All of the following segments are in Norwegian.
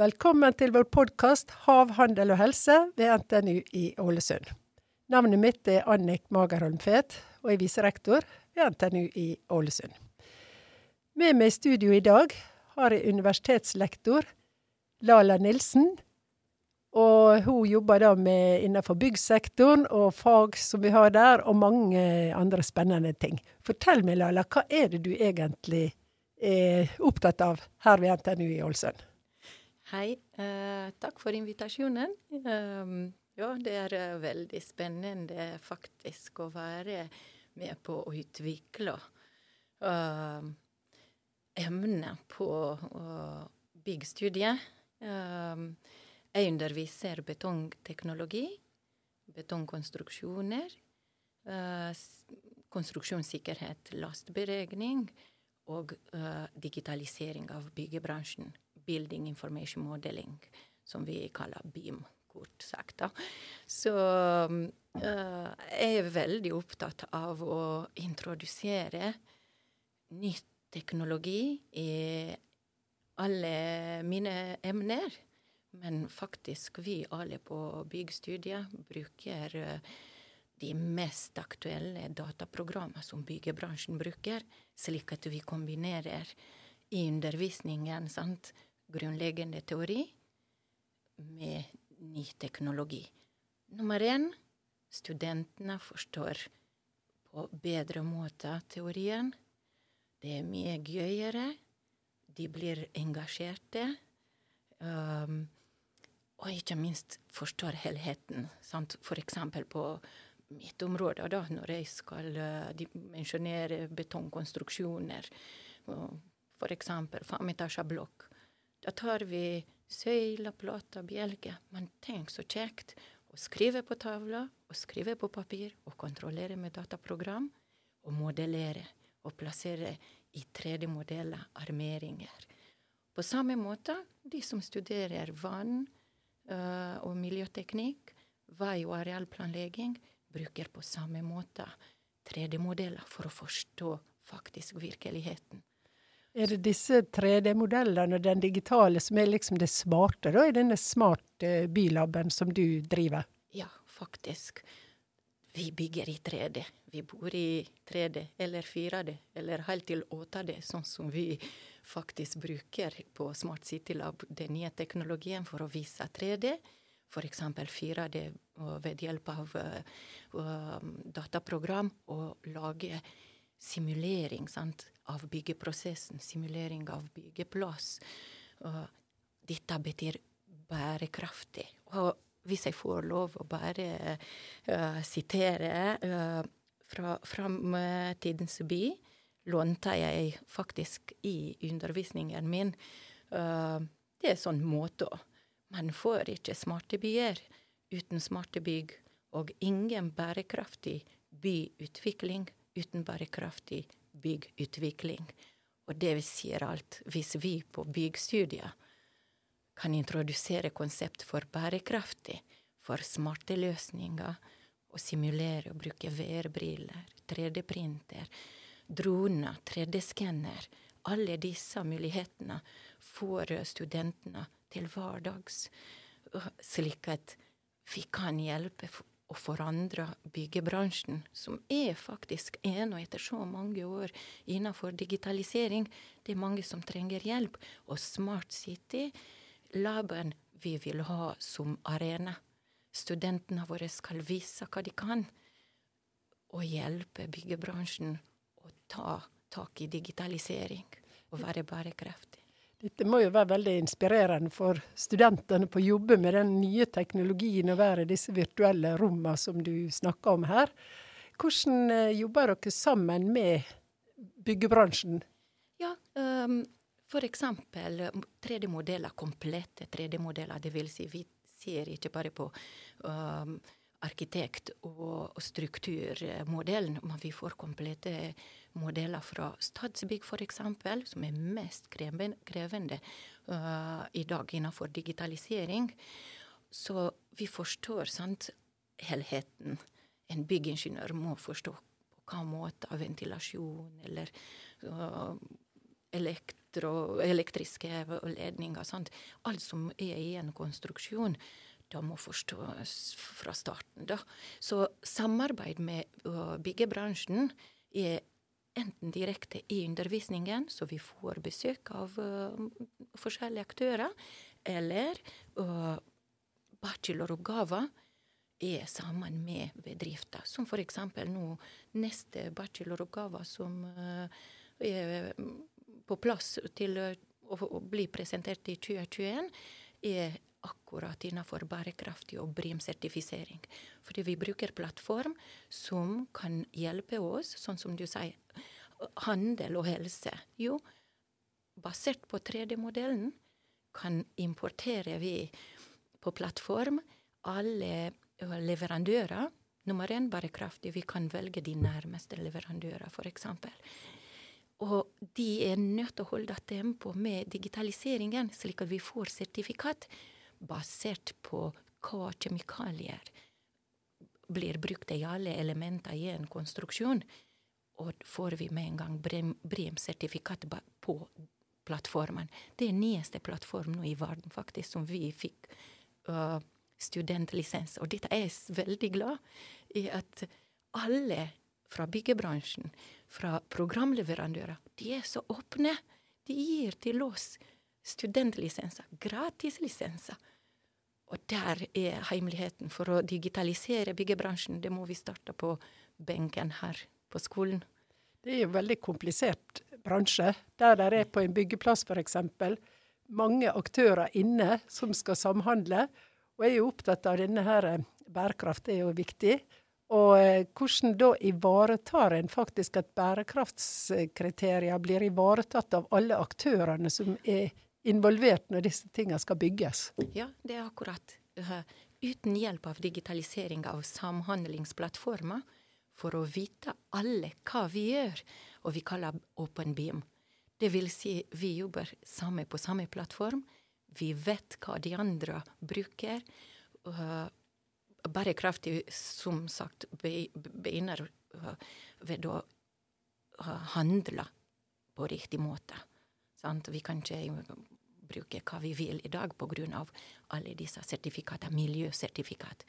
Velkommen til vår podkast 'Hav, handel og helse' ved NTNU i Ålesund. Navnet mitt er Annik Magerholm Fet, og jeg er viserektor ved NTNU i Ålesund. Med meg i studio i dag har jeg universitetslektor Lala Nilsen. Og hun jobber da med innenfor byggsektoren og fag som vi har der, og mange andre spennende ting. Fortell meg, Lala, hva er det du egentlig er opptatt av her ved NTNU i Ålesund? Hei. Uh, takk for invitasjonen. Um, ja, det er uh, veldig spennende faktisk å være med på å utvikle uh, emner på uh, byggstudiet. Um, jeg underviser betongteknologi, betongkonstruksjoner, konstruksjonssikkerhet, lastberegning og digitalisering av byggebransjen. Building Information Modeling, som vi kaller BIM, kort sagt. Så uh, jeg er veldig opptatt av å introdusere nytt teknologi i alle mine emner. Men faktisk, vi alle på byggstudiet bruker uh, de mest aktuelle dataprogrammene som byggebransjen bruker, slik at vi kombinerer i undervisningen sant, grunnleggende teori med ny teknologi. Nummer én studentene forstår på bedre måte teorien. Det er mye gøyere. De blir engasjerte. Um, og ikke minst forstår helheten. Sant? For eksempel på mitt område, da, når jeg skal uh, dimensjonere betongkonstruksjoner. Eksempel femetasja blokk. Da tar vi søyler, plater, bjelker. Men tenk så kjekt å skrive på tavla, og skrive på papir, og kontrollere med dataprogram, og modellere og plassere i 3D-modeller armeringer. På samme måte de som studerer vann og miljøteknikk, vei- og arealplanlegging, bruker på samme måte 3D-modeller for å forstå faktisk virkeligheten. Er det disse 3D-modellene og den digitale som er liksom det smarte da, i denne smart uh, bylaben som du driver? Ja, faktisk. Vi bygger i 3D. Vi bor i 3D eller 4D eller helt til 8D, sånn som vi faktisk bruker på Smart City Lab, den nye teknologien for å vise 3D. F.eks. 4D ved hjelp av uh, dataprogram og lage simulering sant, av byggeprosessen, simulering av byggeplass. Dette betyr bærekraftig. Og hvis jeg får lov å bare uh, sitere uh, fra Framtidens by, lånte jeg faktisk i undervisningen min. Uh, det er sånn måte. Man får ikke smarte byer uten smarte bygg, og ingen bærekraftig byutvikling uten bærekraftig byggutvikling. Og det sier alt. Hvis vi på byggstudier kan introdusere konsept for bærekraftig, for smarte løsninger, og simulere og bruke VR-briller, 3D-printer, droner, 3D-skanner Alle disse mulighetene får studentene til hverdags, slik at vi kan hjelpe å forandre byggebransjen, som er faktisk ennå etter så mange år innenfor digitalisering. Det er mange som trenger hjelp. Og Smart City, laben vi vil ha som arena. Studentene våre skal vise hva de kan, og hjelpe byggebransjen ta tak i digitalisering og være bærekraftig. Dette må jo være veldig inspirerende for studentene på å jobbe med den nye teknologien og være i disse virtuelle rommene som du snakker om her. Hvordan eh, jobber dere sammen med byggebransjen? Ja, um, for eksempel 3D-modeller, komplette 3D-modeller. Det vil si, vi ser ikke bare på um, arkitekt- og, strukturmodellen, men vi får komplette modeller fra Statsbygg f.eks., som er mest krevende uh, i dag innenfor digitalisering. Så vi forstår sant, helheten. En byggingeniør må forstå på hva måte ventilasjon eller uh, elektro, elektriske ledninger. Sant? Alt som er i en konstruksjon, da må forstås fra starten. Da. Så samarbeid med byggebransjen er enten direkte i undervisningen, så vi får besøk av forskjellige aktører, eller uh, bacheloroppgaver er sammen med bedrifter. Som f.eks. nå neste bacheloroppgave som er på plass til å bli presentert i 2021, er akkurat innenfor bærekraftig og BRIM-sertifisering. Fordi vi bruker plattform som kan hjelpe oss, sånn som du sier, handel og helse. Jo, basert på 3D-modellen kan importere vi på plattform alle leverandører. Nummer én bærekraftig. Vi kan velge de nærmeste leverandører, f.eks. Og de er nødt til å holde tempo med digitaliseringen, slik at vi får sertifikat basert på hva kjemikalier blir brukt i alle elementer i en konstruksjon. Og får vi med en gang BREM-sertifikat på plattformen. Det er nyeste plattform nå i verden faktisk som vi fikk uh, studentlisens. Og dette er jeg veldig glad i at alle fra byggebransjen, fra programleverandører, de er så åpne. De gir til oss studentlisenser, gratislisenser. Og der er hemmeligheten for å digitalisere byggebransjen. Det må vi starte på benken her på skolen. Det er jo veldig komplisert bransje. Der det er på en byggeplass f.eks. mange aktører inne som skal samhandle. Og jeg er jo opptatt av denne her eh, bærekraft, det er jo viktig. Og eh, hvordan da ivaretar en faktisk at bærekraftskriterier blir ivaretatt av alle aktørene som er involvert når disse tingene skal bygges? Ja, det er akkurat. Uten hjelp av digitalisering av samhandlingsplattformer, for å vite alle hva vi gjør, og vi kaller Open Beam. Det vil si, vi jobber samme på samme plattform. Vi vet hva de andre bruker. Uh, bærekraftig, som sagt, begynner uh, ved å handle på riktig måte. Sant? Vi kan ikke bruke hva vi vil i dag pga. alle disse sertifikatene, miljøsertifikat.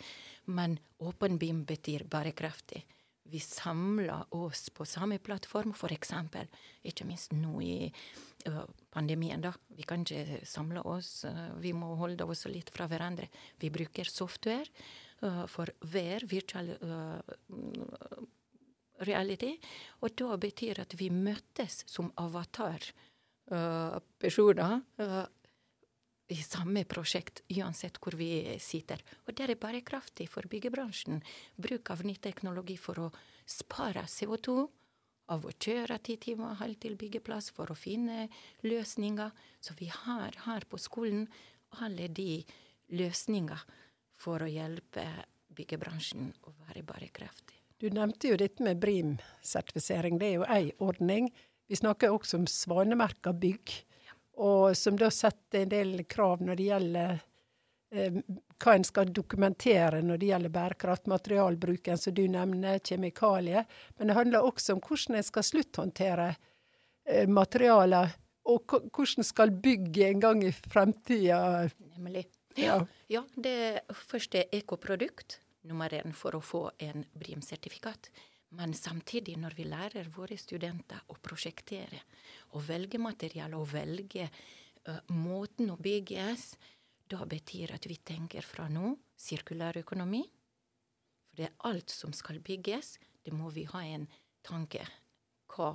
Men åpen BIM betyr bærekraftig vi samler oss på samme plattform, f.eks. Ikke minst nå i uh, pandemien, da. Vi kan ikke samle oss, uh, vi må holde oss litt fra hverandre. Vi bruker software uh, for hver virtual reality, og da betyr at vi møtes som avatar-personer i samme prosjekt, uansett hvor vi sitter. Og det er bærekraftig for byggebransjen. Bruk av ny teknologi for å spare CO2 av å kjøre ti timer halv til byggeplass for å finne løsninger. Så vi har her på skolen alle de løsninger for å hjelpe byggebransjen å være bærekraftig. Du nevnte jo dette med BRIM-sertifisering. Det er jo ei ordning. Vi snakker også om svanemerka bygg og som da setter en del krav når det gjelder eh, hva en skal dokumentere når det gjelder bærekraft, materialbruken som du nevner, kjemikalier. Men det handler også om hvordan en skal slutthåndtere eh, materialer, og hvordan skal bygget en gang i fremtida Nemlig. Ja. ja, det første er ekoprodukt, nummer én for å få en BRIM-sertifikat. Men samtidig, når vi lærer våre studenter å prosjektere, og velge materiale og velge uh, måten å bygges, da betyr at vi tenker fra nå sirkulær økonomi. For det er alt som skal bygges, det må vi ha en tanke. Hva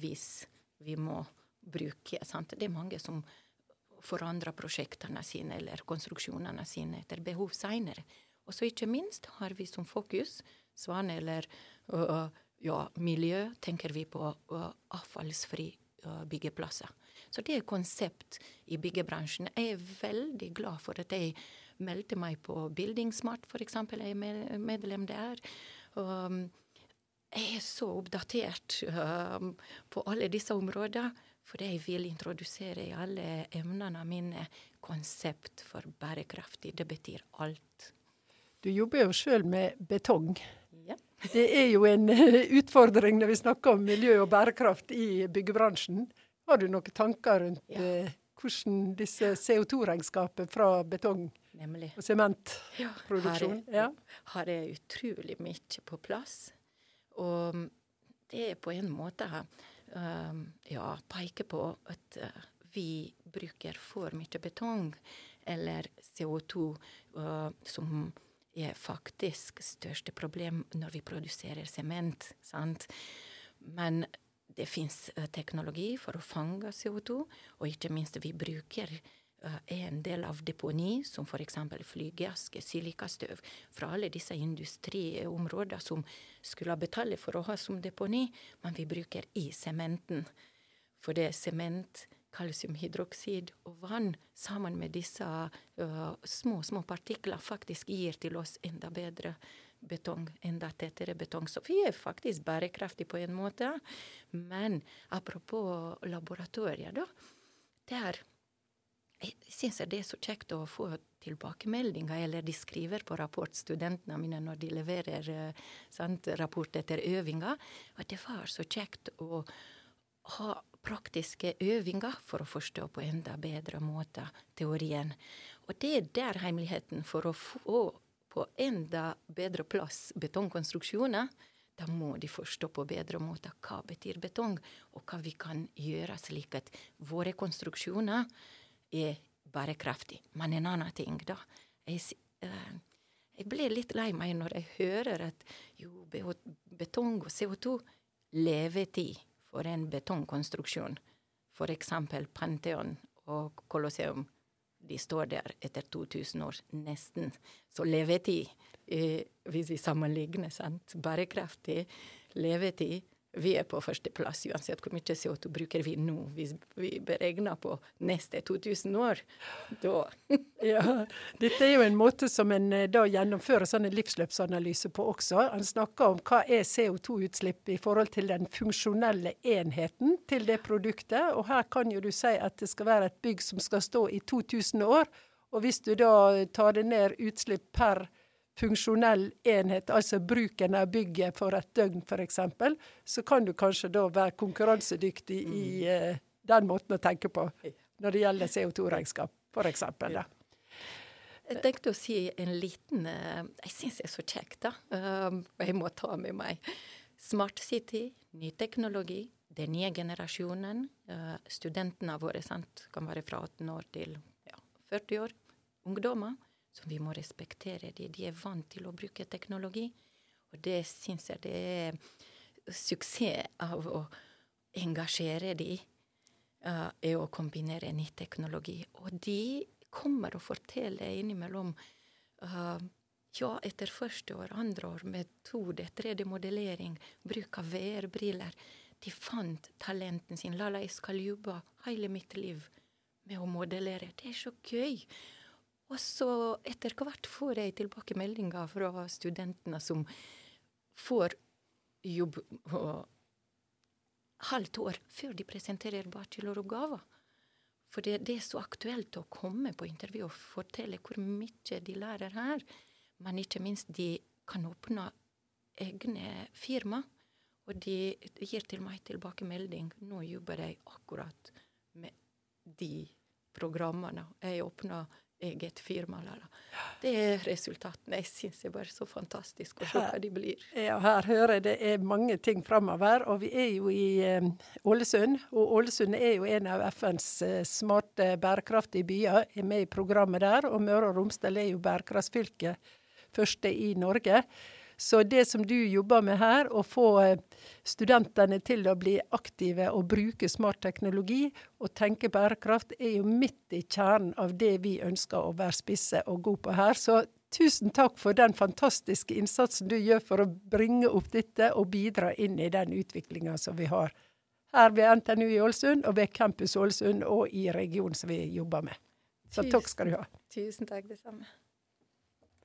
hvis vi må bruke sant? Det er mange som forandrer prosjektene sine eller konstruksjonene sine etter behov seinere. Og så ikke minst har vi som fokus Svane eller uh, ja, miljø, tenker vi på uh, avfallsfri uh, byggeplasser. Så det konsept i byggebransjen. Jeg er veldig glad for at jeg meldte meg på Buildingsmart, f.eks. Jeg er medlem der. Um, jeg er så oppdatert um, på alle disse områdene, for jeg vil introdusere i alle emnene mine konsept for bærekraftig. Det betyr alt. Du jobber jo sjøl med betong. Ja. Det er jo en utfordring når vi snakker om miljø og bærekraft i byggebransjen. Har du noen tanker rundt ja. eh, hvordan disse CO2-regnskapene fra betong Nemlig. og sementproduksjon ja. Har jeg utrolig mye på plass. Og det er på en måte um, ja, peker på at uh, vi bruker for mye betong eller CO2, uh, som er faktisk største problem når vi produserer sement. sant? Men det fins uh, teknologi for å fange CO2, og ikke minst vi bruker uh, en del av deponi, som f.eks. flygeaske, silikastøv, fra alle disse industriområdene som skulle betale for å ha som deponi, men vi bruker i sementen. For det er sement kalsiumhydroksid og vann sammen med disse uh, små, små partikler faktisk gir til oss enda bedre betong, enda tettere betong. Så vi er faktisk bærekraftige på en måte. Men apropos laboratorier, da. Der jeg det er så kjekt å få tilbakemeldinger, eller de skriver på rapport, studentene mine, når de leverer uh, sant, rapport etter øvinga, at det var så kjekt å ha praktiske øvinger for å forstå på enda bedre måte teorien. Og det er der hemmeligheten for å få på enda bedre plass betongkonstruksjoner. Da må de forstå på bedre måte hva betyr betong, og hva vi kan gjøre slik at våre konstruksjoner er bærekraftige. Men en annen ting, da. Jeg, uh, jeg ble litt lei meg når jeg hører at jo, betong og CO2 levetid for en betongkonstruksjon, f.eks. Pantheon og Colosseum, de står der etter 2000 år, nesten. Så levetid, eh, hvis vi sammenligner, sant, bærekraftig levetid vi er på førsteplass uansett hvor mye CO2 bruker vi nå. Hvis vi beregner på neste 2000 år, da Ja. Dette er jo en måte som en eh, da gjennomfører sånne livsløpsanalyse på også. Han snakker om hva er CO2-utslipp i forhold til den funksjonelle enheten til det produktet. Og her kan jo du si at det skal være et bygg som skal stå i 2000 år. Og hvis du da tar det ned utslipp per funksjonell enhet, altså bruken av bygget for et døgn f.eks., så kan du kanskje da være konkurransedyktig mm. i uh, den måten å tenke på når det gjelder CO2-regnskap, f.eks. Ja. Jeg tenkte å si en liten uh, Jeg syns det er så kjekt, da. Uh, jeg må ta med meg Smart City, ny teknologi, den nye generasjonen. Uh, studentene våre sant, kan være fra 18 år til ja, 40 år. Ungdommer som vi må respektere. De, de er vant til å bruke teknologi. Og det syns jeg det er suksess av å engasjere de, uh, er å kombinere ny teknologi. Og de kommer og forteller innimellom uh, ja, etter første år, andre år, metode, 3D-modellering, bruk av VR-briller. De fant talenten sin. Lala, jeg skal jobbe hele mitt liv med å modellere. Det er så gøy. Og så etter hvert får jeg tilbakemeldinger fra studentene som får jobb halvt år før de presenterer bacheloroppgaver. For det, det, er så aktuelt å komme på intervju og fortelle hvor mye de lærer her. Men ikke minst, de kan åpne egne firma. Og de, gir til meg tilbakemelding. Nå jobber jeg akkurat med de programmene. Jeg åpner eget firma. Det er resultatene. Jeg syns det er bare så fantastisk å se hva de blir. Ja, her hører jeg det er mange ting framover. Og vi er jo i eh, Ålesund. Og Ålesund er jo en av FNs eh, smarte, bærekraftige byer. Er med i programmet der. Og Møre og Romsdal er jo bærekraftsfylket første i Norge. Så det som du jobber med her, å få eh, studentene til å bli aktive og bruke smart teknologi og tenke bærekraft, er jo midt i kjernen av det vi ønsker å være spisse og gode på her. Så tusen takk for den fantastiske innsatsen du gjør for å bringe opp dette og bidra inn i den utviklinga som vi har her ved NTNU i Ålesund, og ved Campus Ålesund og i regionen som vi jobber med. Så tusen, takk skal du ha. Tusen takk, det samme.